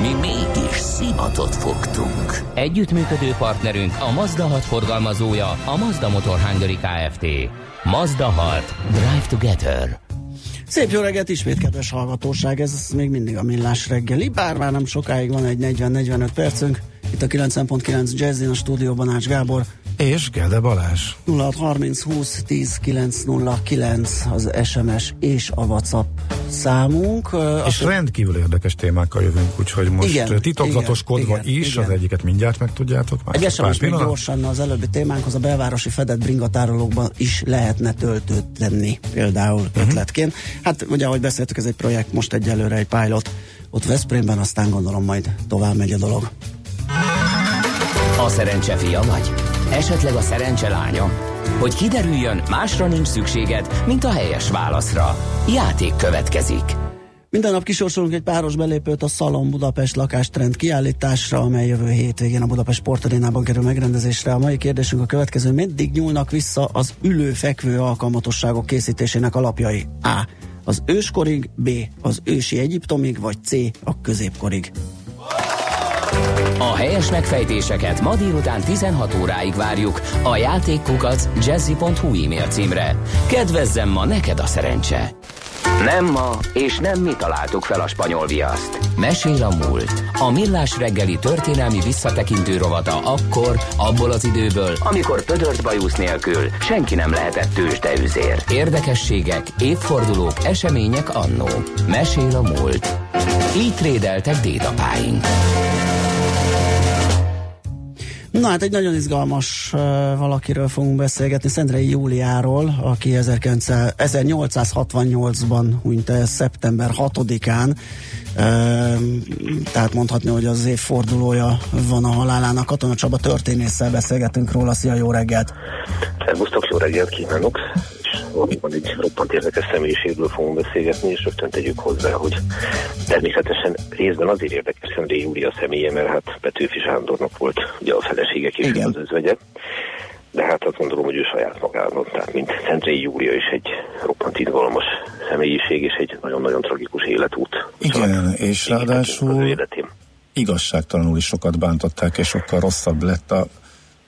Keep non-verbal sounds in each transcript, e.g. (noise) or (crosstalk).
Mi mégis szimatot fogtunk. Együttműködő partnerünk a Mazda 6 forgalmazója, a Mazda Motor Hungary Kft. Mazda 6. Drive Together. Szép jó reggelt ismét, kedves hallgatóság, ez még mindig a millás reggeli, bár már nem sokáig van egy 40-45 percünk. Itt a 90.9 Jazzin a stúdióban Ács Gábor. És Gede Balázs. 0630 20 10 909 az SMS és a WhatsApp számunk. És Azt rendkívül érdekes témákkal jövünk, úgyhogy most igen, titokzatoskodva igen, is, igen. az egyiket mindjárt meg tudjátok. Már Egy SMS még gyorsan az előbbi témánkhoz, a belvárosi fedett bringatárolókban is lehetne töltőt tenni, például uh-huh. ötletként. Hát ugye, ahogy beszéltük, ez egy projekt, most egyelőre egy pilot ott Veszprémben, aztán gondolom majd tovább megy a dolog. A szerencse fia vagy? Esetleg a szerencse lánya? Hogy kiderüljön, másra nincs szükséged, mint a helyes válaszra. Játék következik. Minden nap kisorsolunk egy páros belépőt a Szalon Budapest lakástrend kiállításra, amely jövő hétvégén a Budapest Sportarénában kerül megrendezésre. A mai kérdésünk a következő. Meddig nyúlnak vissza az ülő-fekvő alkalmatosságok készítésének alapjai? A. Az őskorig, B. Az ősi Egyiptomig, vagy C. A középkorig. A helyes megfejtéseket ma délután 16 óráig várjuk a játékkukac jazzy.hu e-mail címre. Kedvezzem ma neked a szerencse! Nem ma, és nem mi találtuk fel a spanyol viaszt. Mesél a múlt. A millás reggeli történelmi visszatekintő rovata akkor, abból az időből, amikor pödört bajusz nélkül senki nem lehetett tőzsdeüzér. Érdekességek, évfordulók, események annó. Mesél a múlt. Így trédeltek dédapáink. Na hát egy nagyon izgalmas uh, valakiről fogunk beszélgetni, Szendrei Júliáról, aki 1868-ban hunyt el szeptember 6-án, uh, tehát mondhatni, hogy az évfordulója van a halálának. Katona Csaba történésszel beszélgetünk róla. Szia, jó reggelt! Szervusztok, jó reggelt kívánok! Valóban egy roppant érdekes személyiségről fogunk beszélgetni, és rögtön tegyük hozzá, hogy természetesen részben azért érdekes Szendré Júlia személye, mert hát Petőfi Sándornak volt ugye a felesége és az özvegye. De hát azt gondolom, hogy ő saját magának, tehát mint Szentrei Júlia is egy roppant izgalmas személyiség, és egy nagyon-nagyon tragikus életút. Igen, szóval és ráadásul igazságtalanul is sokat bántották, és sokkal rosszabb lett a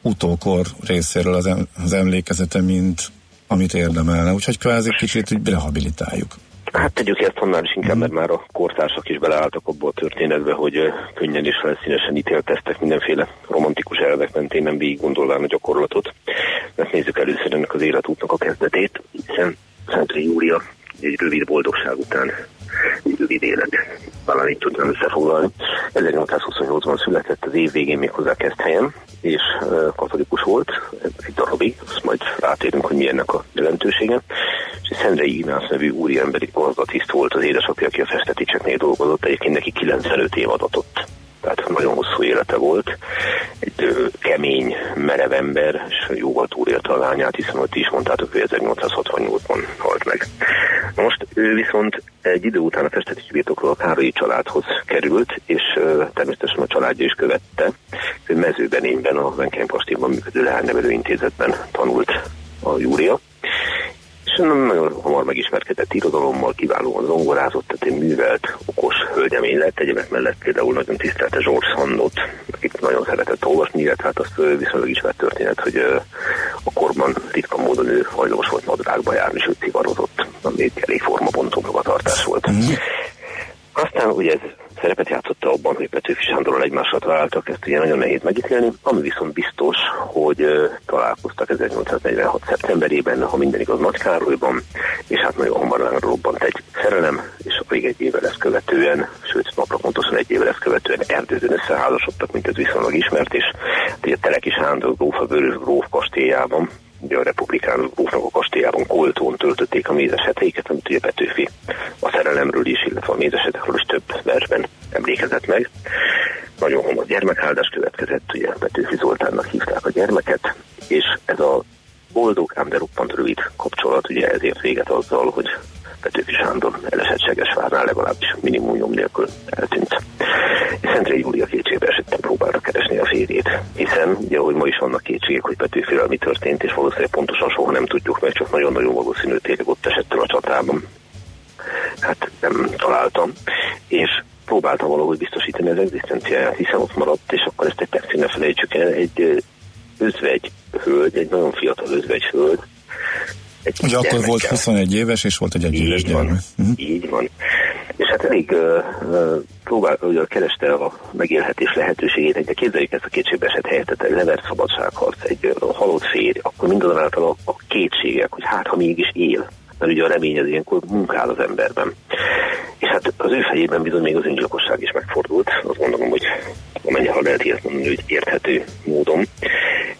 utókor részéről az, em- az emlékezete, mint amit érdemelne, úgyhogy kvázi kicsit úgy rehabilitáljuk. Hát tegyük ezt annál is inkább, mert már a kortársak is beleálltak abból a történetbe, hogy könnyen és felszínesen ítélteztek mindenféle romantikus elvek mentén, nem végig gondolván a gyakorlatot. Mert nézzük először ennek az életútnak a kezdetét, hiszen Szentre Júlia egy rövid boldogság után rövid élet. Talán így tudnám összefoglalni. 1828-ban született az év végén még hozzá kezd helyen, és katolikus volt egy darabig, azt majd rátérünk, hogy mi ennek a jelentősége. És Szendrei Ignász nevű úriemberi gazdatiszt volt az édesapja, aki a festeticseknél dolgozott, egyébként neki 95 év adatott tehát nagyon hosszú élete volt. Egy ö, kemény, merev ember, és jóval túlélte a lányát, hiszen ott is mondtátok, hogy 1868-ban halt meg. Most ő viszont egy idő után a festetési birtokról a Károlyi családhoz került, és ö, természetesen a családja is követte. Ő mezőbenényben, a Venkeim Kastélyban működő leánynevelő intézetben tanult a Júlia és nagyon hamar megismerkedett irodalommal, kiválóan zongorázott, tehát egy művelt, okos hölgyemény lett. Egyébként mellett például nagyon tisztelte George Sandot, akit nagyon szeretett olvasni, illetve hát azt viszonylag ismert történet, hogy a korban ritka módon ő hajlamos volt nadrágba járni, ő cigarozott, ami elég formabontó magatartás volt. Aztán ugye ez szerepet játszotta abban, hogy Petőfi Sándorral egymásra találtak, ezt ugye nagyon nehéz megítélni, ami viszont biztos, hogy uh, találkoztak 1846. szeptemberében, ha minden igaz Nagy Károlyban, és hát nagyon hamar robbant egy szerelem, és alig egy évvel ezt követően, sőt napra pontosan egy évvel ezt követően erdőzön összeházasodtak, mint ez viszonylag ismert, és hát ugye Teleki Sándor gróf a Vörös gróf kastélyában, ugye a republikánus grófnak a kastélyában Koltón töltötték a mézeseteiket, amit ugye Petőfi a szerelemről is, illetve a mézesetekről is több versben emlékezett meg. Nagyon hamar gyermekáldás következett, ugye Petőfi Zoltánnak hívták a gyermeket, és ez a boldog, ám de roppant rövid kapcsolat ugye ezért véget azzal, hogy Petőfi Sándor elesett Segesvárnál legalábbis minimum nyom nélkül eltűnt. És Szentre Júlia kétségbe esettem próbálta keresni a férjét, hiszen ugye, hogy ma is vannak kétségek, hogy Petőfivel mi történt, és valószínűleg pontosan soha nem tudjuk, mert csak nagyon-nagyon valószínű tényleg ott esett a csatában. Hát nem találtam, és próbáltam valahogy biztosítani az egzisztenciáját, hiszen ott maradt, és akkor ezt egy percig ne felejtsük el, egy özvegy hölgy, egy nagyon fiatal özvegy hölgy, egy Ugye akkor volt 21 éves, és volt egy egyéves gyermek. Van, uh-huh. Így van. És hát elég uh, próbál, ugye kereste a megélhetés lehetőségét, de képzeljük ezt a kétségbeesett helyzetet, egy levert szabadságharc, egy uh, halott férj, akkor mindazonáltal a, a kétségek, hogy hát ha mégis él, mert ugye a remény az ilyenkor munkál az emberben. És hát az ő fejében bizony még az öngyilkosság is megfordult, azt gondolom, hogy amennyire lehet ilyet mondani, hogy érthető módon.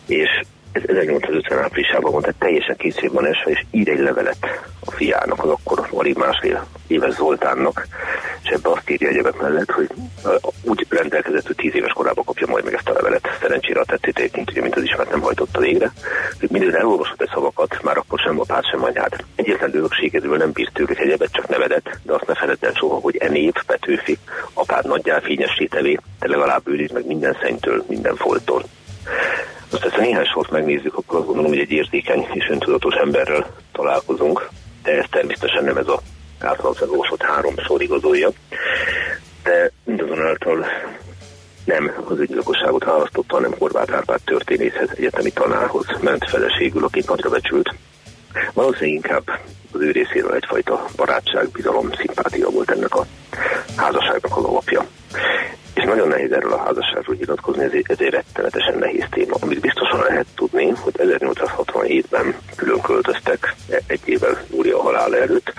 És ez 1850 áprilisában van, tehát teljesen készségben esve, és ír egy levelet a fiának, az akkor alig másfél éves Zoltánnak, és ebbe azt írja egyebek mellett, hogy úgy rendelkezett, hogy tíz éves korában kapja majd meg ezt a levelet. Szerencsére a tettét egyébként, ugye, mint az ismert nem hajtotta végre. Hogy minden elolvasott egy szavakat, már akkor sem apát, sem anyád. Egyetlen örökségedről nem bírt tőlük egyebet, csak nevedet, de azt ne feledd el soha, hogy e név, Petőfi, apád nagyjá fényessé tevé, te legalább őriz meg minden szentől, minden foltól. Most ezt a néhány sort megnézzük, akkor azt gondolom, hogy egy érzékeny és öntudatos emberrel találkozunk, de ez természetesen nem ez a általán felolvasott három sor igazolja, de mindazonáltal nem az ügyilkosságot választotta, hanem Horváth Árpád történészhez, egyetemi tanárhoz ment feleségül, akit nagyra becsült. Valószínűleg inkább az ő részéről egyfajta barátság, bizalom, szimpátia volt ennek a házasságnak az alapja és nagyon nehéz erről a házasságról nyilatkozni, ez ez egy rettenetesen nehéz téma. Amit biztosan lehet tudni, hogy 1867-ben külön költöztek egy évvel Júlia halála előtt,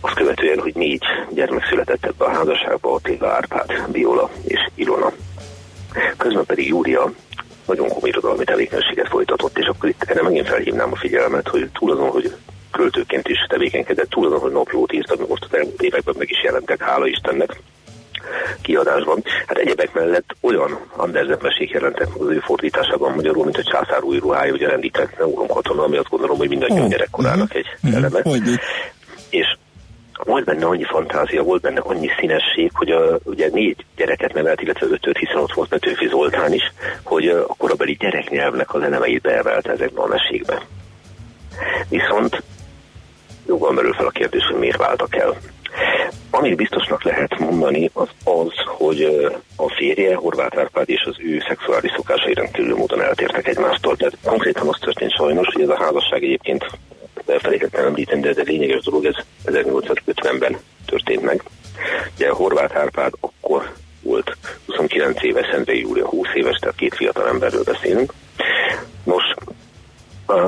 azt követően, hogy négy gyermek született ebbe a házasságba, Attila, Árpád, Viola és Ilona. Közben pedig Júlia nagyon komoly irodalmi tevékenységet folytatott, és akkor itt erre megint felhívnám a figyelmet, hogy túl azon, hogy költőként is tevékenykedett, túl azon, hogy naplót írt, ami most az elmúlt években meg is jelentek, hála Istennek, kiadásban. Hát egyebek mellett olyan Andersen mesék jelentek az ő fordításában magyarul, mint a császár új ruhája, ugye rendített Neuron katona, ami azt gondolom, hogy mindannyian oh. gyerekkorának egy uh-huh. eleme. Uh-huh. És volt benne annyi fantázia, volt benne annyi színesség, hogy a, ugye négy gyereket nevelt, illetve ötöt, hiszen ott volt Petőfi Zoltán is, hogy a korabeli gyereknyelvnek az elemeit beemelte ezekbe a mesékbe. Viszont jobban merül fel a kérdés, hogy miért váltak el. Amit biztosnak lehet mondani, az az, hogy a férje, Horváth Árpád és az ő szexuális szokásai rendkívül módon eltértek egymástól. Tehát konkrétan az történt sajnos, hogy ez a házasság egyébként elfelejtettem említeni, de ez egy lényeges dolog, ez 1850-ben történt meg. Ugye Horváth Árpád akkor volt 29 éves, Szentei Júlia 20 éves, tehát két fiatal emberről beszélünk. Nos, a,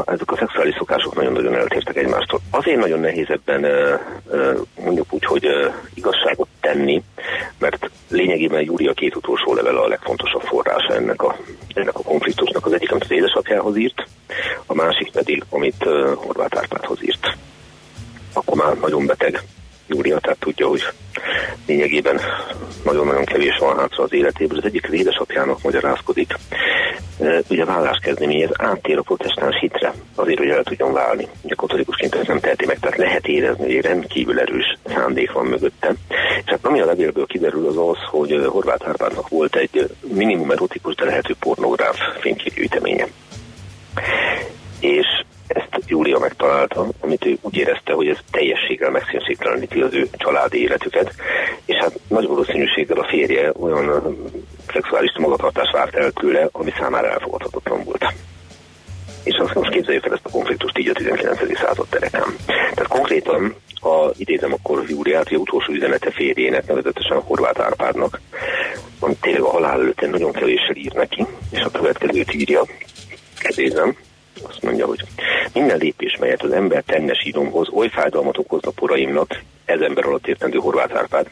ezek a szexuális szokások nagyon-nagyon eltértek egymástól. Azért nagyon nehéz ebben mondjuk úgy, hogy igazságot tenni, mert lényegében Júlia két utolsó levele a legfontosabb forrása ennek a, ennek a konfliktusnak. Az egyik, amit az édesapjához írt, a másik pedig, amit Horváth Árpádhoz írt. Akkor már nagyon beteg Júlia, tehát tudja, hogy lényegében nagyon-nagyon kevés van hátra az életéből. Az egyik az édesapjának magyarázkodik. Ugye vállás kezdeményez, áttér a protestáns hitre, azért, hogy el tudjon válni. Ugye katolikusként ez nem teheti meg, tehát lehet érezni, hogy egy rendkívül erős szándék van mögötte. És hát ami a levélből kiderül az az, hogy Horváth Árpádnak volt egy minimum erotikus, de lehető pornográf fényképgyűjteménye. És ezt Júlia megtalálta, amit ő úgy érezte, hogy ez teljességgel megszínszékteleníti az ő családi életüket, és hát nagy valószínűséggel a férje olyan szexuális magatartást várt el tőle, ami számára elfogadhatatlan volt. És azt most képzeljük el ezt a konfliktust így a 19. század terekán. Tehát konkrétan, ha idézem akkor Júliát, hogy utolsó üzenete férjének, nevezetesen Horváth Árpádnak, ami tényleg a halál előtt nagyon kevéssel ír neki, és a következőt írja, idézem, azt mondja, hogy minden lépés, melyet az ember tenne sídomhoz, oly fájdalmat okozna poraimnak, ez ember alatt értendő Horváth Árpád.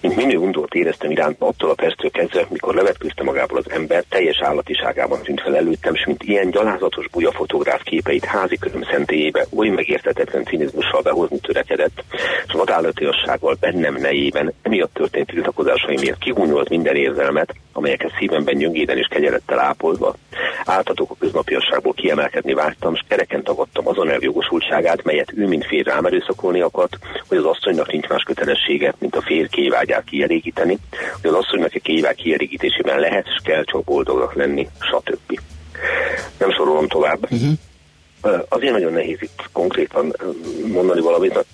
Mint minő undort éreztem iránt attól a perctől kezdve, mikor levetkőzte magából az ember, teljes állatiságában tűnt fel előttem, és mint ilyen gyalázatos buja fotográf képeit házi köröm szentélyébe oly megértetetlen cinizmussal behozni törekedett, és vadállatiassággal bennem nejében, emiatt történt tiltakozásai miatt kigúnyolt minden érzelmet, amelyeket szívemben gyöngéden és kegyelettel ápolva, áltatok a köznapiasságból kiemelkedni vágytam, és kereken tagadtam azon eljogosultságát, melyet ő mint fér rám erőszakolni akart, hogy az asszonynak nincs más kötelessége, mint a fér kévágyát kielégíteni, hogy az asszonynak a kévágy kielégítésében lehet és kell csak boldognak lenni, stb. Nem sorolom tovább. Uh-huh. Azért nagyon nehéz itt konkrétan mondani valamit,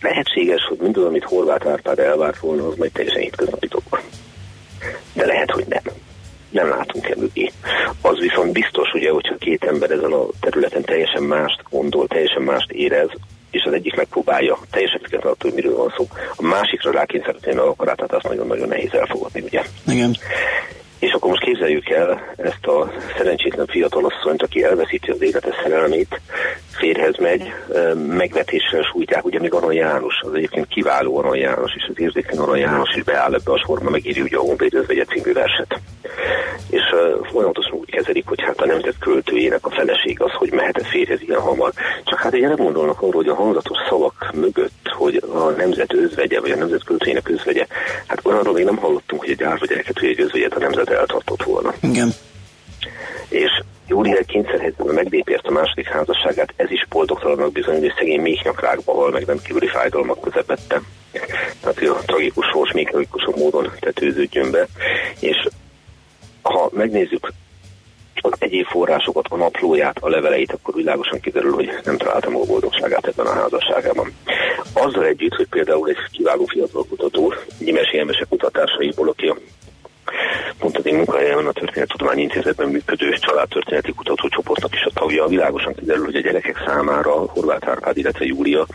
lehetséges, hogy mindaz, amit Horváth Árpád elvárt volna, az majd teljesen hétköznapi dolog. De lehet, hogy nem. Nem látunk e mögé. Az viszont biztos, ugye, hogyha két ember ezen a területen teljesen mást gondol, teljesen mást érez, és az egyik megpróbálja, teljesen függetlenül attól, hogy miről van szó, a másikra rákényszeríteni a akarát, tehát azt nagyon-nagyon nehéz elfogadni, ugye? Igen. És akkor most képzeljük el ezt a szerencsétlen fiatalasszonyt, aki elveszíti az élete szerelmét, férhez megy, megvetéssel sújtják, ugye még Aron János, az egyébként kiváló Aron János, és az érzékeny Aron János is beáll ebbe a sorba, megírja ugye a Honvéd özvegye című verset. És uh, folyamatosan úgy kezelik, hogy hát a nemzet költőjének a feleség az, hogy mehet férhez ilyen hamar. Csak hát ugye nem gondolnak arról, hogy a hangzatos szavak mögött, hogy a nemzet özvegye, vagy a nemzet költőjének özvegye, hát olyanról még nem hallottunk, hogy egy árva gyereket, vagy egy özvegyet a nemzet eltartott volna. Igen. És Júlia kényszerhelyzetben meglépért a második házasságát, ez is boldogtalannak bizony, hogy szegény méhnyakrákba hal, meg nem kívüli fájdalmak közepette. Tehát hogy a tragikus sors még tragikusabb módon tetőződjön be. És ha megnézzük az egyéb forrásokat, a naplóját, a leveleit, akkor világosan kiderül, hogy nem találtam a boldogságát ebben a házasságában. Azzal együtt, hogy például egy kiváló fiatal kutató, Gyimesi Emese kutatásaiból, aki a pont az én munkahelyemen a Történettudományi Intézetben működő családtörténeti kutatócsoportnak is a tagja. Világosan kiderül, hogy a gyerekek számára Horváth Árpád, illetve Júlia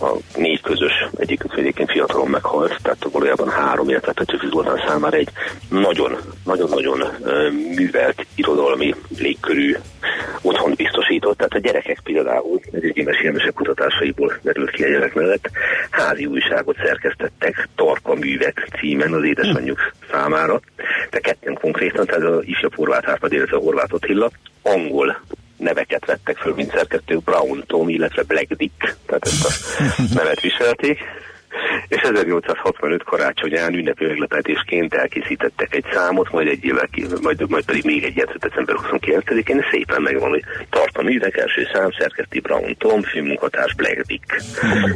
a négy közös, egyikük egyébként fiatalon meghalt, tehát valójában három, illetve Petőfi Zoltán számára egy nagyon-nagyon-nagyon művelt irodalmi légkörű otthon biztosított, tehát a gyerekek például, ez egy émes élmesek kutatásaiból derült ki a mellett, házi újságot szerkesztettek, Tarka művek címen az édesanyjuk számára, de ketten konkrétan, tehát az ifjabb Horváth Árpad, illetve a Horváth Attila, angol neveket vettek föl, mint szerkesztők, Brown Tom, illetve Black Dick, tehát ezt a nevet viselték. És 1865 karácsonyán ünnepi meglepetésként elkészítettek egy számot, majd egy évvel majd, majd pedig még egyet december 29-én, szépen megvan, hogy tart a művek, első szám, szerkeszti Brown Tom, filmmunkatárs Black Dick.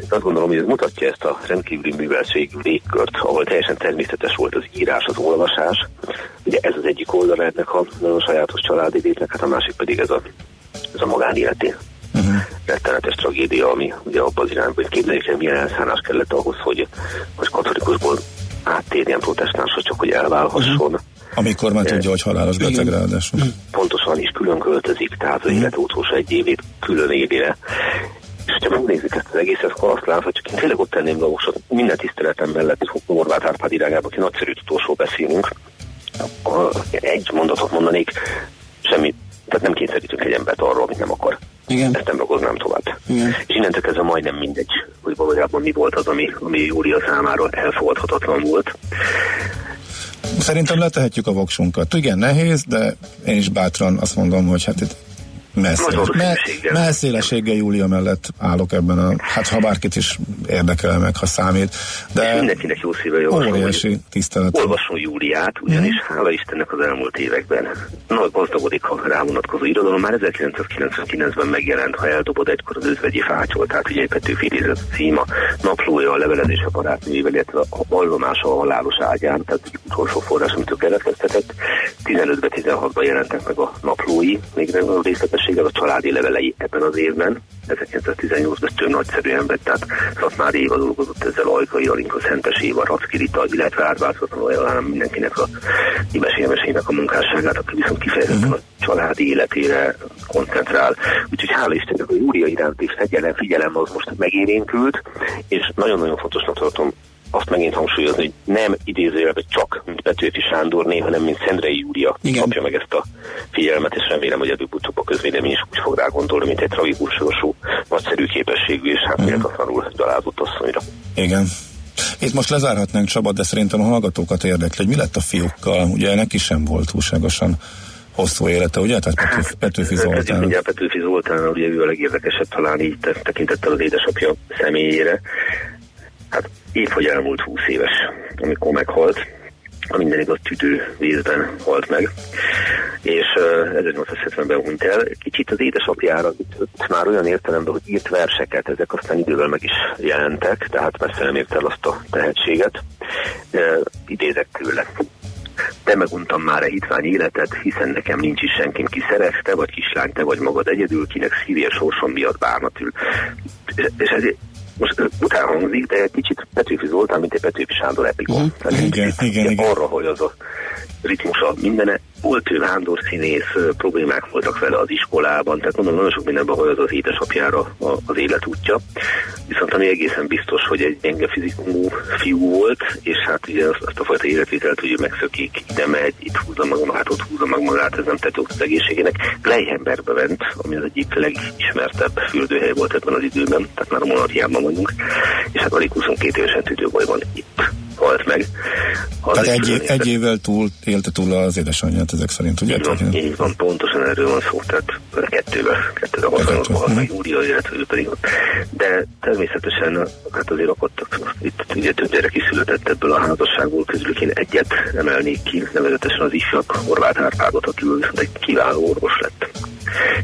Azt gondolom, hogy ez mutatja ezt a rendkívüli műveltségű légkört, ahol teljesen természetes volt az írás, az olvasás. Ugye ez az egyik oldal ennek a nagyon sajátos családi létnek, hát a másik pedig ez a ez a magánéleti uh-huh. rettenetes tragédia, ami ugye abban az irányban, hogy képzeljük el, milyen elszállás kellett ahhoz, hogy, hogy katolikusból áttérjen protestánshoz, csak hogy elválhasson. Uh-huh. Amikor már tudja, hogy halálos beteg ráadásul. Pontosan is külön költözik, tehát az élet utolsó egy évét külön élére. És ha megnézzük ezt az egészet, akkor azt látod, hogy csak én tényleg ott tenném dolgokat, minden tiszteletem mellett, Horváth Árpád irányába, aki nagyszerű utolsó beszélünk, egy mondatot mondanék, semmi tehát nem kényszerítünk egy embert arról, amit nem akar. Igen. Ezt nem ragoznám tovább. Igen. És innentől kezdve majdnem mindegy, hogy valójában mi volt az, ami, ami Júlia számára elfogadhatatlan volt. Szerintem letehetjük a voksunkat. Igen, nehéz, de én is bátran azt mondom, hogy hát itt Messzéleséggel Júlia mellett állok ebben a, hát ha bárkit is érdekel meg, ha számít. De és mindenkinek jó szíve javaslom, óriási tisztelet. Olvasson Júliát, ugyanis mm. hála Istennek az elmúlt években nagy gazdagodik a rávonatkozó irodalom. Már 1999-ben megjelent, ha eldobod egykor az özvegyi fácsol, tehát ugye Petőfi idézett címa, naplója, a levelezés a barátnőjével, illetve a vallomása a halálos ágyán, tehát utolsó forrás, amit ő keletkeztetett. 15-ben, 16-ban jelentek meg a naplói, még nem a részletes összességgel a családi levelei ebben az évben. 1918-ban több nagyszerű ember, tehát Szatmári Éva dolgozott ezzel, Ajkai Alinka, Szentes Éva, Racki Rita, illetve átváltozatlanul ajánlom mindenkinek a Imes a munkásságát, aki viszont kifejezetten uh-huh. a családi életére koncentrál. Úgyhogy hála Istennek a Júria iránti fegyelem, figyelem az most megérénkült, és nagyon-nagyon fontosnak tartom azt megint hangsúlyozni, hogy nem idézőjelben csak, mint Petőfi Sándorné, hanem mint Szendrei Júlia Igen. kapja meg ezt a figyelmet, és remélem, hogy előbb-utóbb a közvélemény is úgy fog rá gondolni, mint egy tragikus sorsú nagyszerű képességű, és hát méltatlanul gyalázott asszonyra. Igen. Itt most lezárhatnánk Csaba, de szerintem a hallgatókat érdekli, hogy mi lett a fiúkkal. Ugye neki sem volt túlságosan hosszú élete, ugye? Tehát Petőfi, Petőfi Zoltán. Ugye Petőfi Zoltán, ugye ő a legérdekesebb talán így tekintettel az édesapja személyére. Hát épp, hogy elmúlt 20 éves, amikor meghalt a minden igaz tüdő vízben halt meg, és uh, 1870-ben hunyt el. Kicsit az édesapjára ütött már olyan értelemben, hogy írt verseket, ezek aztán idővel meg is jelentek, tehát messze nem ért el azt a tehetséget. Idézek tőle. Te meguntam már a hitvány életet, hiszen nekem nincs is senkim, ki szeret, te vagy kislány, te vagy magad egyedül, kinek szívje sorsom miatt bánatül. És, és ez most utána hangzik, de egy kicsit Petőfi Zoltán, mint egy Petőfi Sándor epikon. Uh-huh. Tehát igen, igen, igen. Arra, hogy az a ritmusa mindene. Volt ő Vándor színész, problémák voltak vele az iskolában, tehát mondom, nagyon sok mindenben hogy az édesapjára az életútja. Viszont ami egészen biztos, hogy egy gyenge fizikumú fiú volt, és hát ugye azt, azt a fajta életvitelt, hogy megszökik, ide megy, itt húzza meg magát, ott húzza meg magát, ez nem tett az egészségének. Gleihenbergbe ment, ami az egyik legismertebb fürdőhely volt ebben az időben, tehát már a monarchiában vagyunk, és hát alig 22 évesen tüdőbajban itt halt meg. Az Tehát egy, egy évvel túl élte túl az édesanyját ezek szerint, ugye? Így van, így van, pontosan erről van szó, tehát kettővel, kettővel hasonlóan halt meg Júlia, illetve ő pedig De természetesen hát azért akadtak, itt ugye több gyerek is született ebből a házasságból, közülük én egyet emelnék ki, nevezetesen az ifjak Horváth Árpádot, aki viszont egy kiváló orvos lett.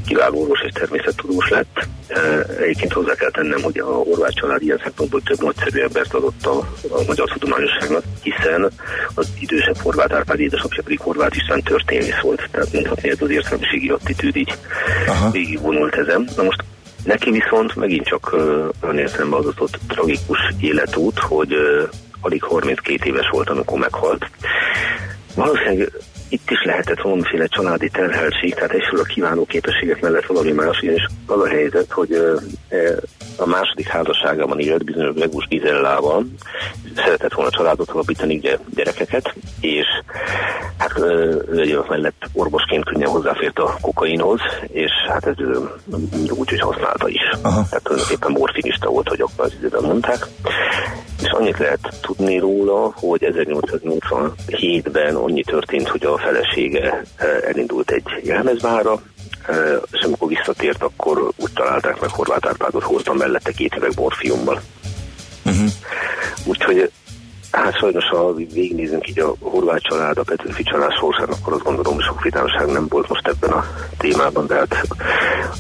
Kiváló orvos és természettudós lett. Egyébként hozzá kell tennem, hogy a Horváth család ilyen szempontból több nagyszerű embert adott a, a magyar tudományosságnak, hiszen az idősebb Horváth Árpád édesapja pedig Horváth István történész volt, tehát mondhatni ez az értelmiségi attitűd így végigvonult ezen. Na most neki viszont megint csak olyan értelemben az ott tragikus életút, hogy uh, alig 32 éves volt, amikor meghalt. Valószínűleg itt is lehetett valamiféle családi terheltség, tehát egyfelől a kiváló képességek mellett valami más, és az a helyzet, hogy a második házasságában élt bizonyos Vegus Gizellával, szeretett volna családot alapítani, gyerekeket, és hát ő mellett orvosként könnyen hozzáfért a kokainhoz, és hát ez úgy, hogy használta is. Aha. Tehát tulajdonképpen morfinista volt, hogy akkor az időben mondták. És annyit lehet tudni róla, hogy 1887-ben annyi történt, hogy a felesége elindult egy jelmezvára, és amikor visszatért, akkor úgy találták meg Horváth Árpádot hoztam mellette két üveg morfiummal. Uh-huh. Úgyhogy Hát sajnos, ha végignézünk így a horvát család, a Petőfi család sorsán, akkor azt gondolom, hogy sok vidámság nem volt most ebben a témában, de hát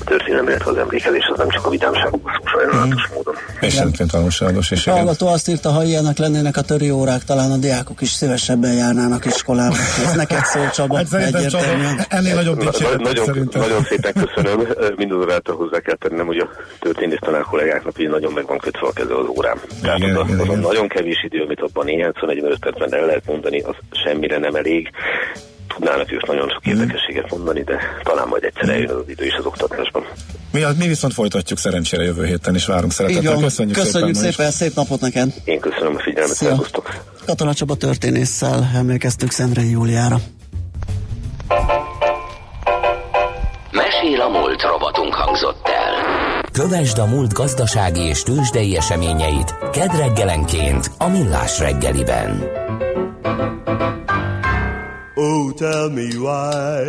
a történelem, illetve az emlékezés az nem csak a vidámságokban szó sajnálatos mm. módon. És rendkívül tanulságos. És a hallgató azt írta, ha ilyenek lennének a töri órák, talán a diákok is szívesebben járnának iskolába. Ez neked szól, Csaba, hát egyértelműen. Ennél nagyobb dicséret nagyon, szerintem. nagyon szépen köszönöm. Mindazonáltal hozzá kell tennem, hogy a történész tanár kollégáknak nagyon meg van kötve a keze az órám. Tehát igen, az, igen, az nagyon kevés idő, amit abban néhány 45 percben el lehet mondani, az semmire nem elég. Tudnának ők nagyon sok mhm. érdekességet mondani, de talán majd egyszer eljön az idő is az oktatásban. Mi, mi viszont folytatjuk szerencsére jövő héten, és várunk szeretettel. Köszönjük, Köszönjük szépen, szépen szép napot neked! Én köszönöm a figyelmet, szervusztok! Katona Csaba történésszel emlékeztünk Szendrei Júliára. Mesél a múlt robotunk hangzott el. Kövesd a múlt gazdasági és tőzsdei eseményeit kedd reggelenként a Millás reggeliben. Oh, tell me why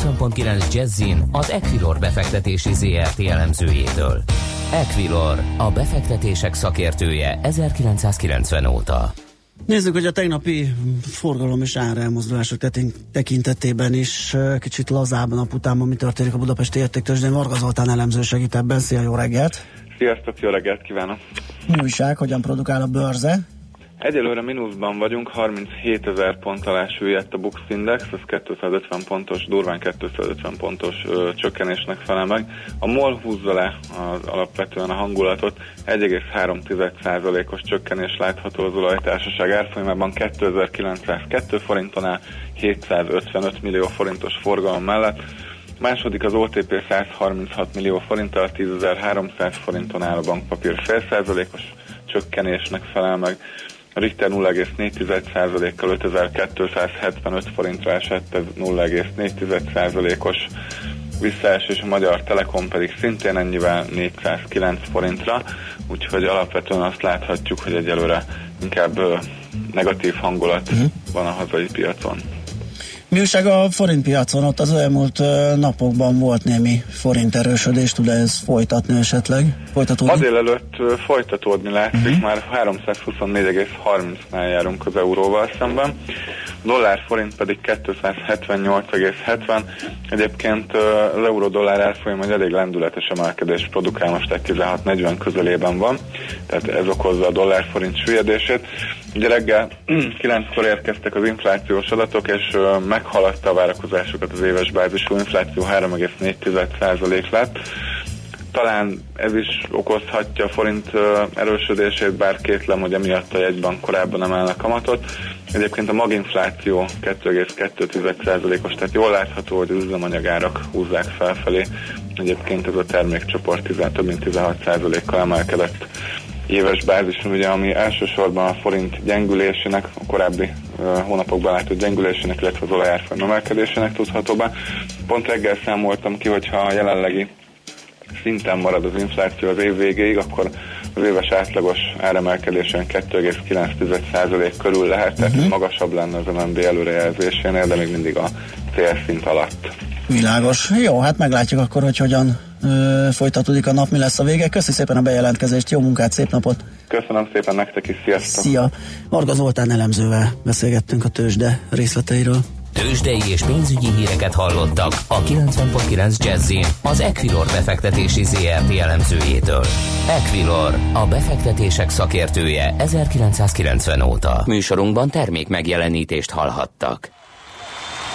90.9 Jazzin az Equilor befektetési ZRT elemzőjétől. Equilor, a befektetések szakértője 1990 óta. Nézzük, hogy a tegnapi forgalom és árelmozdulások tekintetében is kicsit lazább nap után, mi történik a Budapesti értéktősdén. Varga Zoltán elemző segít ebben. Szia, jó reggelt! Sziasztok, jó reggelt kívánok! Mi újság, hogyan produkál a bőrze? Egyelőre mínuszban vagyunk, 37 ezer pont alá süllyedt a Bux Index, ez 250 pontos, durván 250 pontos ö, csökkenésnek felel meg. A MOL húzza le az, alapvetően a hangulatot, 1,3%-os csökkenés látható az olajtársaság árfolyamában 2902 forintonál 755 millió forintos forgalom mellett. Második az OTP 136 millió forinttal 10.300 forinton áll a bankpapír fél százalékos csökkenésnek felel meg. A Richter 0,4%-kal 5275 forintra esett, ez 0,4%-os visszaesés, a Magyar Telekom pedig szintén ennyivel 409 forintra, úgyhogy alapvetően azt láthatjuk, hogy egyelőre inkább negatív hangulat uh-huh. van a hazai piacon. Mi újság a forint piacon? Ott az elmúlt napokban volt némi forint erősödés, tud ez folytatni esetleg? Folytatódni? Ma délelőtt folytatódni látszik, uh-huh. már 324,30-nál járunk az euróval szemben. Dollár forint pedig 278,70. Egyébként az euró-dollár árfolyam egy elég lendületes emelkedés produkál, most egy 16-40 közelében van, tehát ez okozza a dollár forint süllyedését. Ugye reggel (clears throat) 9-kor érkeztek az inflációs adatok, és meghaladta a várakozásokat az éves bázisú infláció 3,4% lett. Talán ez is okozhatja a forint erősödését, bár kétlem, hogy emiatt a jegybank korábban emelnek kamatot. Egyébként a maginfláció 2,2%-os, tehát jól látható, hogy az üzemanyagárak húzzák felfelé. Egyébként ez a termékcsoport 10, több mint 16%-kal emelkedett éves bázison, ugye, ami elsősorban a forint gyengülésének, a korábbi hónapokban látott gyengülésének, illetve az olajárfolyam emelkedésének tudható be. Pont reggel számoltam ki, hogyha a jelenlegi szinten marad az infláció az év végéig, akkor az éves átlagos áremelkedésen 2,9% körül lehet, tehát uh-huh. magasabb lenne az MNB előrejelzésénél, de még mindig a célszint alatt. Világos. Jó, hát meglátjuk akkor, hogy hogyan ö, folytatódik a nap, mi lesz a vége. Köszi szépen a bejelentkezést, jó munkát, szép napot! Köszönöm szépen nektek is, sziasztok! Szia! Marga Zoltán elemzővel beszélgettünk a tőzsde részleteiről. Tőzsdei és pénzügyi híreket hallottak a 90.9 jazz az Equilor befektetési ZRT elemzőjétől. Equilor, a befektetések szakértője 1990 óta. Műsorunkban termék megjelenítést hallhattak.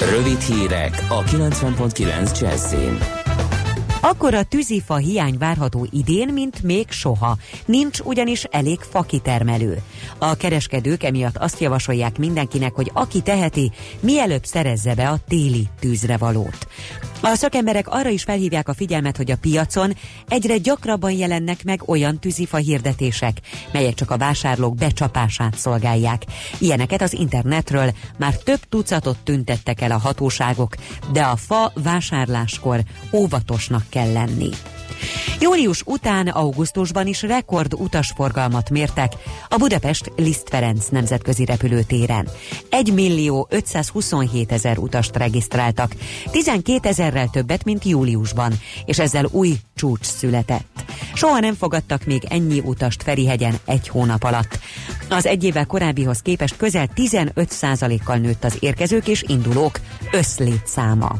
Rövid hírek a 90.9 Jazzin. Akkora tűzifa hiány várható idén, mint még soha. Nincs ugyanis elég fakitermelő. A kereskedők emiatt azt javasolják mindenkinek, hogy aki teheti, mielőbb szerezze be a téli tűzrevalót. A szakemberek arra is felhívják a figyelmet, hogy a piacon egyre gyakrabban jelennek meg olyan tűzifa hirdetések, melyek csak a vásárlók becsapását szolgálják. Ilyeneket az internetről már több tucatot tüntettek el a hatóságok, de a fa vásárláskor óvatosnak kell lenni. Július után augusztusban is rekord utasforgalmat mértek a Budapest Liszt Ferenc nemzetközi repülőtéren. 1 millió 527 ezer utast regisztráltak, 12 ezerrel többet, mint júliusban, és ezzel új csúcs született. Soha nem fogadtak még ennyi utast Ferihegyen egy hónap alatt. Az egy évvel korábbihoz képest közel 15%-kal nőtt az érkezők és indulók összlétszáma.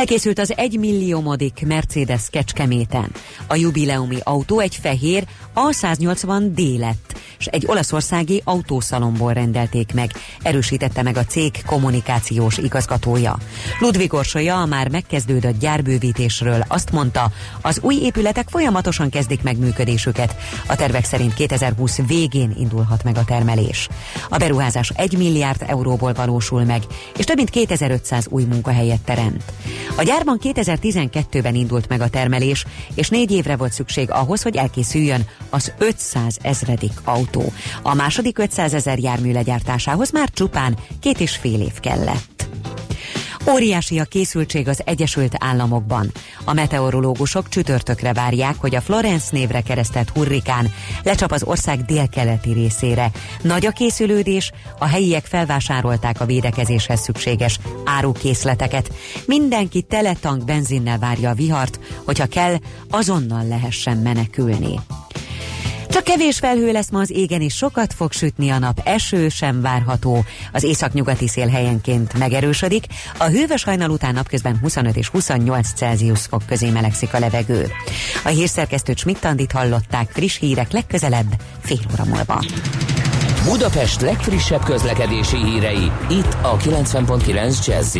Elkészült az 1 milliómodik Mercedes Kecskeméten. A jubileumi autó egy fehér A180D lett, és egy olaszországi autószalomból rendelték meg, erősítette meg a cég kommunikációs igazgatója. Ludvig Orsolya a már megkezdődött gyárbővítésről azt mondta, az új épületek folyamatosan kezdik meg működésüket. A tervek szerint 2020 végén indulhat meg a termelés. A beruházás 1 milliárd euróból valósul meg, és több mint 2500 új munkahelyet teremt. A gyárban 2012-ben indult meg a termelés, és négy évre volt szükség ahhoz, hogy elkészüljön az 500 ezredik autó. A második 500 ezer jármű legyártásához már csupán két és fél év kellett. Óriási a készültség az Egyesült Államokban. A meteorológusok csütörtökre várják, hogy a Florence névre keresztelt hurrikán lecsap az ország délkeleti részére. Nagy a készülődés, a helyiek felvásárolták a védekezéshez szükséges árukészleteket. Mindenki teletank benzinnel várja a vihart, hogyha kell, azonnal lehessen menekülni. Csak kevés felhő lesz ma az égen, és sokat fog sütni a nap, eső sem várható. Az északnyugati szél helyenként megerősödik, a hűvös hajnal után napközben 25 és 28 Celsius fok közé melegszik a levegő. A hírszerkesztőt Schmidt-Tandit hallották, friss hírek legközelebb, fél óra múlva. Budapest legfrissebb közlekedési hírei, itt a 90.9 jazz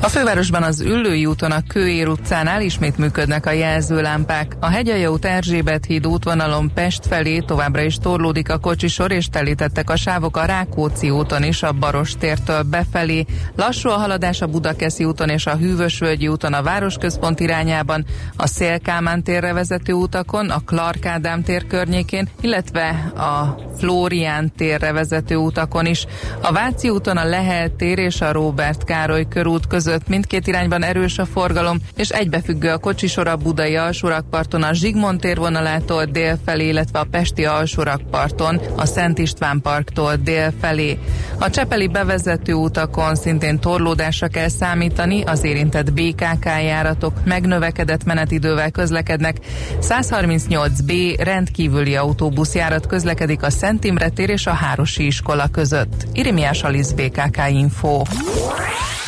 a fővárosban az Üllői úton a Kőér utcánál ismét működnek a jelzőlámpák. A Hegyalja út Erzsébet híd útvonalon Pest felé továbbra is torlódik a kocsisor, és telítettek a sávok a Rákóczi úton is a Baros tértől befelé. Lassú a haladás a Budakeszi úton és a Hűvösvölgyi úton a városközpont irányában, a Szélkámán térre vezető utakon, a Clark Ádám tér környékén, illetve a Flórián térre vezető utakon is. A Váci úton a Lehel tér és a Róbert Károly körút között között mindkét irányban erős a forgalom, és egybefüggő a kocsisor a budai alsórakparton a Zsigmond térvonalától dél felé, illetve a pesti alsórakparton a Szent István parktól dél felé. A Csepeli bevezető utakon szintén torlódásra kell számítani, az érintett BKK járatok megnövekedett menetidővel közlekednek. 138B rendkívüli autóbuszjárat közlekedik a Szent Imre tér és a Hárosi iskola között. Irimiás Alisz BKK Info.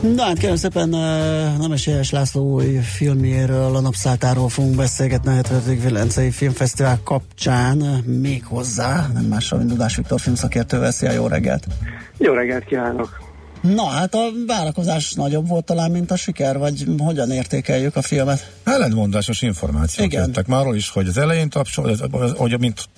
Na hát kérem szépen, Nemesélyes László új filmjéről, a napszálltáról fogunk beszélgetni a 75. Velencei Filmfesztivál kapcsán, még hozzá, nem mással, mint Dudás Viktor filmszakértővel. Szia, jó reggelt! Jó reggelt kívánok! Na hát a várakozás nagyobb volt talán, mint a siker, vagy hogyan értékeljük a filmet? Ellentmondásos információk Igen. jöttek már is, hogy az elején tapsol, hogy mint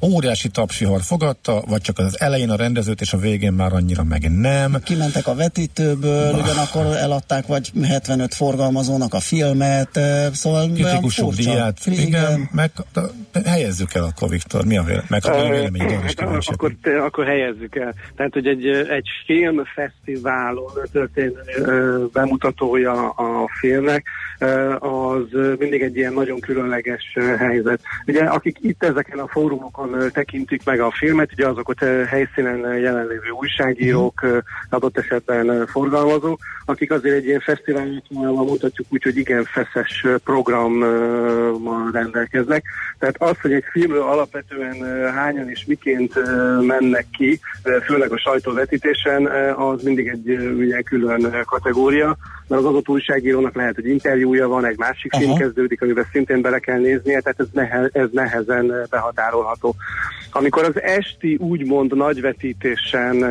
óriási tapsihar fogadta, vagy csak az elején a rendezőt, és a végén már annyira meg nem. Kimentek a vetítőből, bah. ugyanakkor eladták vagy 75 forgalmazónak a filmet, szóval Kritikusok díját, igen, igen meg helyezzük el akkor, Viktor, mi a? Meg a vélemény, akkor, akkor helyezzük el. Tehát, hogy egy, egy filmfesztiválon történő bemutatója a filmnek, az mindig egy ilyen nagyon különleges helyzet. Ugye, akik itt ezeken a fórumokon tekintik meg a filmet, ugye azokat helyszínen jelenlévő újságírók, adott esetben forgalmazók, akik azért egy ilyen fesztiválon mutatjuk úgy, hogy igen feszes programmal rendelkeznek. Tehát az, hogy egy filmről alapvetően hányan és miként mennek ki, főleg a sajtóvetítésen, az mindig egy ugye, külön kategória, mert az adott újságírónak lehet, hogy interjúja van, egy másik Aha. film kezdődik, amiben szintén bele kell néznie, tehát ez, nehe, ez nehezen behatárolható. Amikor az esti úgymond nagyvetítésen,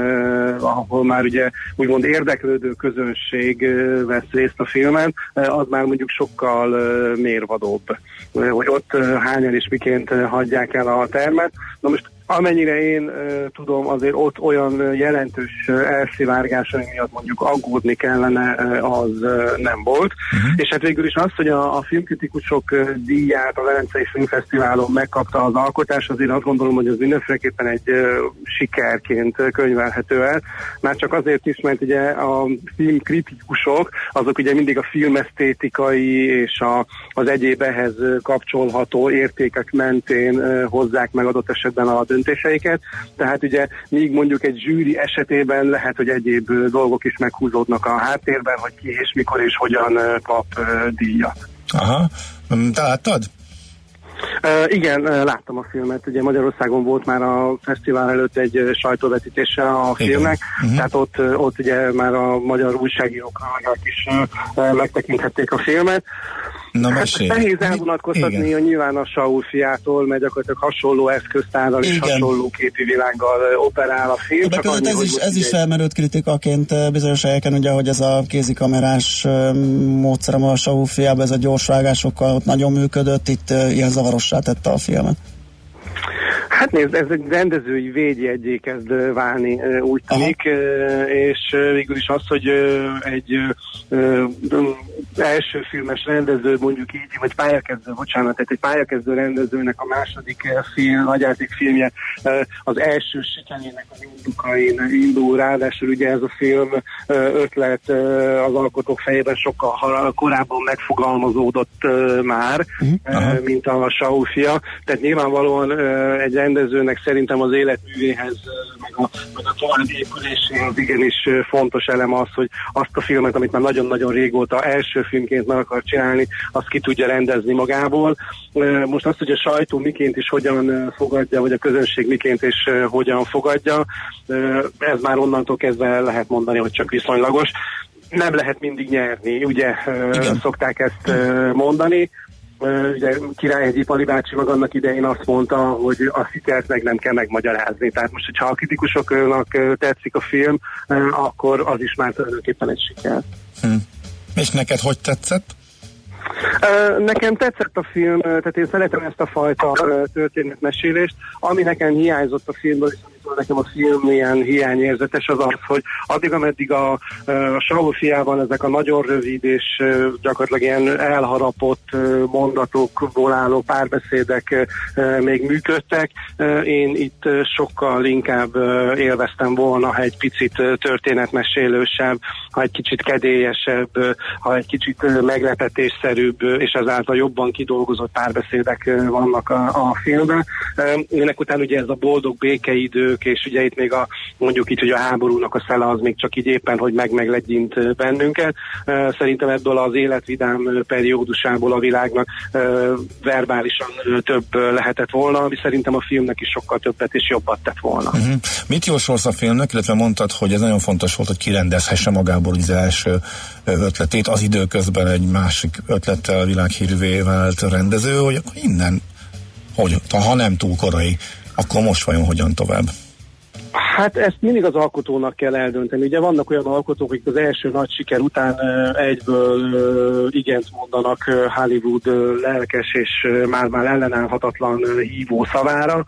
ahol már ugye úgymond érdeklődő közönség vesz részt a filmen, az már mondjuk sokkal mérvadóbb, hogy ott hányan és miként hagyják el a termet. Na most Amennyire én uh, tudom, azért ott olyan jelentős elszivárgás, miatt mondjuk aggódni kellene, uh, az uh, nem volt. Uh-huh. És hát végül is az, hogy a, a filmkritikusok uh, díját a Velencei Filmfesztiválon megkapta az alkotás, azért azt gondolom, hogy az mindenféleképpen egy uh, sikerként könyvelhető el. Már csak azért is, mert ugye a filmkritikusok, azok ugye mindig a filmesztétikai és a, az egyéb ehhez kapcsolható értékek mentén uh, hozzák meg adott esetben a döntéseiket, tehát ugye míg mondjuk egy zsűri esetében lehet, hogy egyéb dolgok is meghúzódnak a háttérben, hogy ki és mikor és hogyan kap díjat. Aha, mm, te láttad? Uh, igen, láttam a filmet. Ugye Magyarországon volt már a fesztivál előtt egy sajtóvetítése a filmnek, uh-huh. tehát ott, ott ugye már a magyar újságírók is uh, megtekinthették a filmet. Na, mesélj. Hát nehéz elvonatkoztatni a nyilván a Saul fiától, mert gyakorlatilag hasonló eszköztárral és hasonló képi világgal operál a film. Csak annyi, ez, is, ez is felmerült kritikaként bizonyos helyeken, ugye, hogy ez a kézikamerás módszer a Saul fiában, ez a gyorsvágásokkal ott nagyon működött, itt ilyen zavarossá tette a filmet. Hát nézd, ez egy rendezői védjegyé kezd válni, úgy tűnik, és végül is az, hogy egy első filmes rendező, mondjuk így, vagy pályakezdő, bocsánat, tehát egy pályakezdő rendezőnek a második film, nagyjáték filmje az első sikerének az indukain indul, ráadásul ugye ez a film ötlet az alkotók fejében sokkal korábban megfogalmazódott már, uh-huh. mint a Saul fia, tehát nyilvánvalóan egy rendezőnek szerintem az életművéhez, meg a, meg a további épüléséhez igenis fontos elem az, hogy azt a filmet, amit már nagyon-nagyon régóta első filmként meg akar csinálni, azt ki tudja rendezni magából. Most azt, hogy a sajtó miként is hogyan fogadja, vagy a közönség miként és hogyan fogadja, ez már onnantól kezdve lehet mondani, hogy csak viszonylagos nem lehet mindig nyerni, ugye Igen. szokták ezt mondani ugye Királyhegyi Pali bácsi meg annak idején azt mondta, hogy a szikert meg nem kell megmagyarázni. Tehát most, hogyha a kritikusoknak tetszik a film, akkor az is már tulajdonképpen egy siker. Hm. És neked hogy tetszett? Nekem tetszett a film, tehát én szeretem ezt a fajta történetmesélést. Ami nekem hiányzott a filmből, keresztül nekem a film ilyen hiányérzetes az az, hogy addig, ameddig a, a Saul fiában ezek a nagyon rövid és gyakorlatilag ilyen elharapott mondatokból álló párbeszédek még működtek, én itt sokkal inkább élveztem volna, ha egy picit történetmesélősebb, ha egy kicsit kedélyesebb, ha egy kicsit meglepetésszerűbb, és ezáltal jobban kidolgozott párbeszédek vannak a, a filmben. Ennek után ugye ez a boldog békeidők, és ugye itt még a mondjuk így, hogy a háborúnak a szele az még csak így éppen, hogy meg-meglegyint bennünket. Szerintem ebből az életvidám periódusából a világnak verbálisan több lehetett volna, ami szerintem a filmnek is sokkal többet és jobbat tett volna. Uh-huh. Mit jósolsz a filmnek, illetve mondtad, hogy ez nagyon fontos volt, hogy kirendezhesse magából az első ötletét, az időközben egy másik ötlettel világhírűvé vált rendező, hogy akkor innen, hogy, ha nem túl korai, akkor most vajon hogyan tovább? Hát ezt mindig az alkotónak kell eldönteni. Ugye vannak olyan alkotók, akik az első nagy siker után egyből igent mondanak Hollywood lelkes és már-már ellenállhatatlan hívó szavára,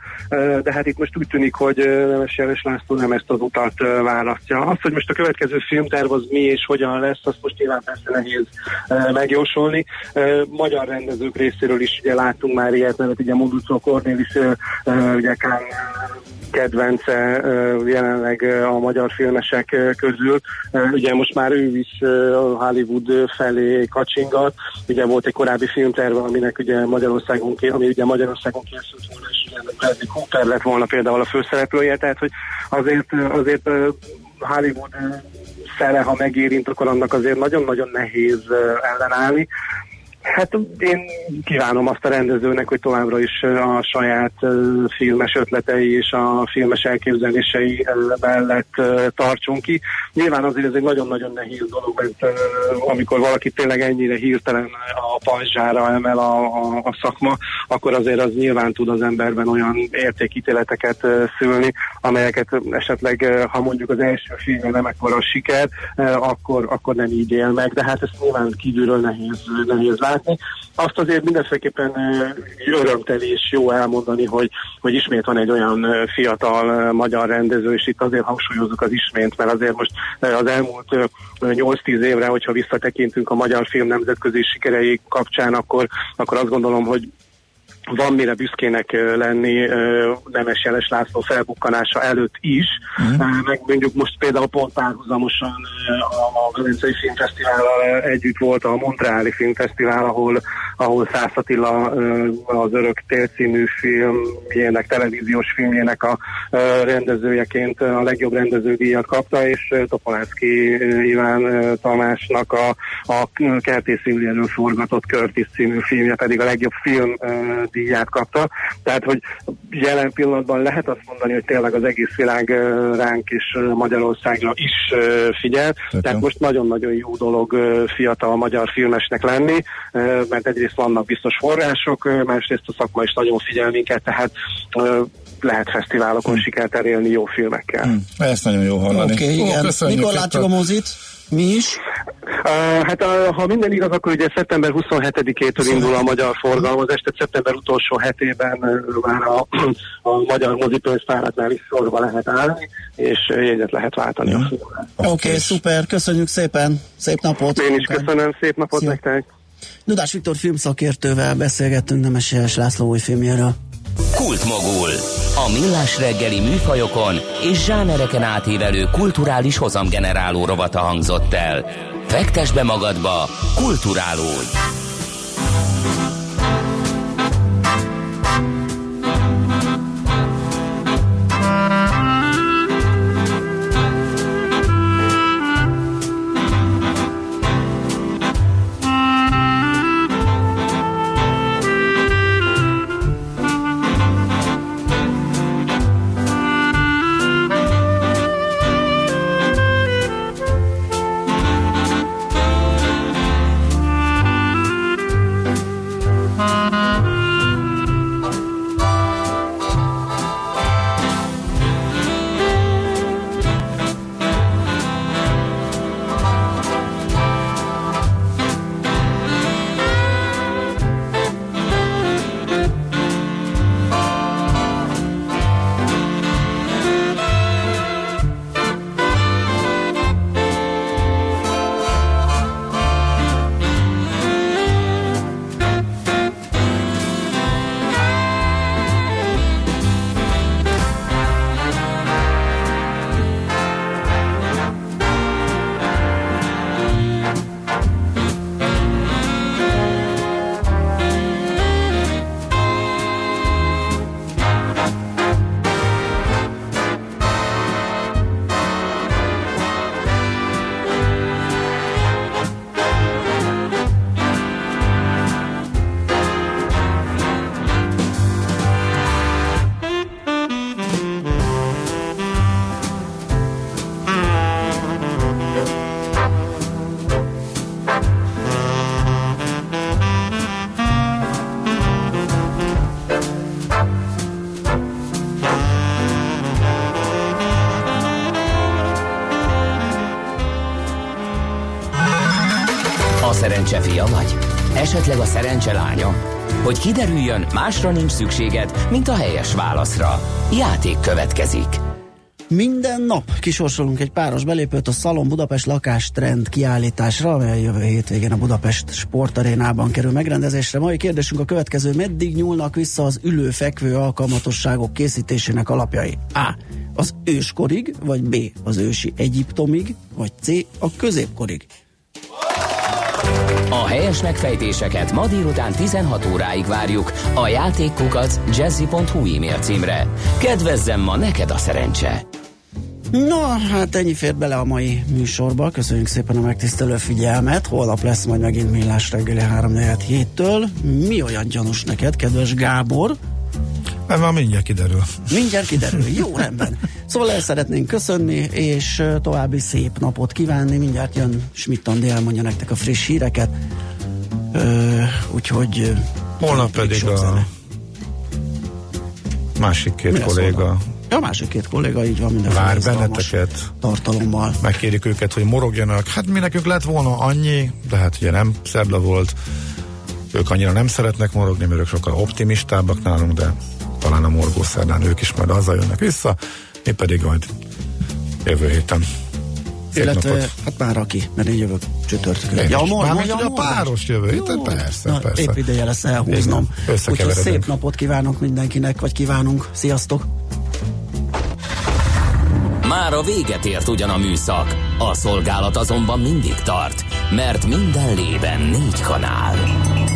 de hát itt most úgy tűnik, hogy Nemes Jeles László nem ezt az utat választja. Azt, hogy most a következő filmterv az mi és hogyan lesz, azt most nyilván persze nehéz megjósolni. Magyar rendezők részéről is ugye láttunk már ilyet, mert ugye Munducó Cornélis, ugye Kán kedvence jelenleg a magyar filmesek közül. Ugye most már ő is Hollywood felé kacsingat. Ugye volt egy korábbi filmterve, aminek ugye Magyarországon, ami ugye Magyarországon készült volna, és ugye Bradley Cooper lett volna például a főszereplője, tehát hogy azért, azért Hollywood szere, ha megérint, akkor annak azért nagyon-nagyon nehéz ellenállni. Hát én kívánom azt a rendezőnek, hogy továbbra is a saját filmes ötletei és a filmes elképzelései mellett tartsunk ki. Nyilván azért ez egy nagyon-nagyon nehéz dolog, mert amikor valaki tényleg ennyire hirtelen a pajzsára emel a, a, a szakma, akkor azért az nyilván tud az emberben olyan értékítéleteket szülni, amelyeket esetleg, ha mondjuk az első filmje nem ekkora siker, akkor, akkor nem így él meg, de hát ezt nyilván kívülről nehéz, nehéz látni látni. Azt azért mindenféleképpen örömteli és jó elmondani, hogy, hogy ismét van egy olyan fiatal magyar rendező, és itt azért hangsúlyozzuk az ismét, mert azért most az elmúlt 8-10 évre, hogyha visszatekintünk a magyar film nemzetközi sikerei kapcsán, akkor, akkor azt gondolom, hogy van mire büszkének lenni Nemes Jeles László felbukkanása előtt is, uh-huh. meg mondjuk most például pont párhuzamosan a Velencei Filmfesztivállal együtt volt a Montreali Filmfesztivál, ahol, ahol Szász Attila az Örök Tél című filmjének, televíziós filmjének a rendezőjeként a legjobb rendeződíjat kapta, és Topolánszki Iván Tamásnak a, a Kertész Imléről forgatott Curtis című filmje pedig a legjobb film díját kapta. Tehát, hogy jelen pillanatban lehet azt mondani, hogy tényleg az egész világ ránk és Magyarországra is figyel. Tehát, Tehát most nagyon-nagyon jó dolog fiatal magyar filmesnek lenni, mert egyrészt vannak biztos források, másrészt a szakma is nagyon figyel minket, tehát lehet fesztiválokon hmm. sikert elérni jó filmekkel. Hmm. Ezt nagyon jó hallani. Okay, igen. Ó, Mikor látjuk a mozit? Mi is? Uh, hát uh, ha minden igaz, akkor ugye szeptember 27-től indul a magyar forgalmazás, tehát szeptember utolsó hetében uh, már a, a magyar mozipénztáraknál is sorba lehet állni, és jegyet lehet váltani ja. a. Oké, okay, szuper, köszönjük szépen, szép napot! Én is köszönöm, szép napot Szia. nektek! Dudás Viktor filmszakértővel beszélgettünk Nemes László új filmjéről. Kultmogul. A millás reggeli műfajokon és zsánereken átívelő kulturális hozamgeneráló rovata hangzott el. Fektes be magadba, kulturálódj! Esetleg a szerencse lánya? Hogy kiderüljön, másra nincs szükséged, mint a helyes válaszra. Játék következik. Minden nap kisorsolunk egy páros belépőt a Szalon Budapest lakástrend kiállításra, amely jövő hétvégén a Budapest sportarénában kerül megrendezésre. Mai kérdésünk a következő, meddig nyúlnak vissza az ülő-fekvő alkalmatosságok készítésének alapjai? A. Az őskorig, vagy B. Az ősi Egyiptomig, vagy C. A középkorig? A helyes megfejtéseket ma délután 16 óráig várjuk a játékkukac jazzy.hu e-mail címre. Kedvezzem ma neked a szerencse! No, hát ennyi fér bele a mai műsorba. Köszönjük szépen a megtisztelő figyelmet. Holnap lesz majd megint millás reggeli 3 héttől. Mi olyan gyanús neked, kedves Gábor? Ez már mindjárt kiderül. Mindjárt kiderül. Jó, (laughs) rendben. Szóval el szeretnénk köszönni, és további szép napot kívánni. Mindjárt jön Schmidt Andi elmondja nektek a friss híreket. Ö, úgyhogy... Holnap pedig a zene. másik két Mi kolléga a másik két kolléga így van minden Vár benneteket. Tartalommal. Megkérjük őket, hogy morogjanak. Hát mi nekünk lett volna annyi, de hát ugye nem szerda volt. Ők annyira nem szeretnek morogni, mert ők sokkal optimistábbak nálunk, de talán a morgó szerdán ők is majd azzal jönnek vissza. Mi pedig majd jövő héten. Szép Illetve, napot. hát már aki, mert én jövök csütörtökön. Ja, mor, már a páros jövő héten, persze, Na, persze. Épp ideje lesz elhúznom. Úgyhogy szép napot kívánok mindenkinek, vagy kívánunk. Sziasztok! Már a véget ért ugyan a műszak, a szolgálat azonban mindig tart, mert minden lében négy kanál.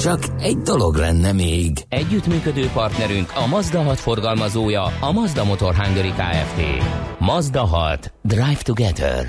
Csak egy dolog lenne még. Együttműködő partnerünk a Mazda 6 forgalmazója, a Mazda Motor Hungary Kft. Mazda 6. Drive Together.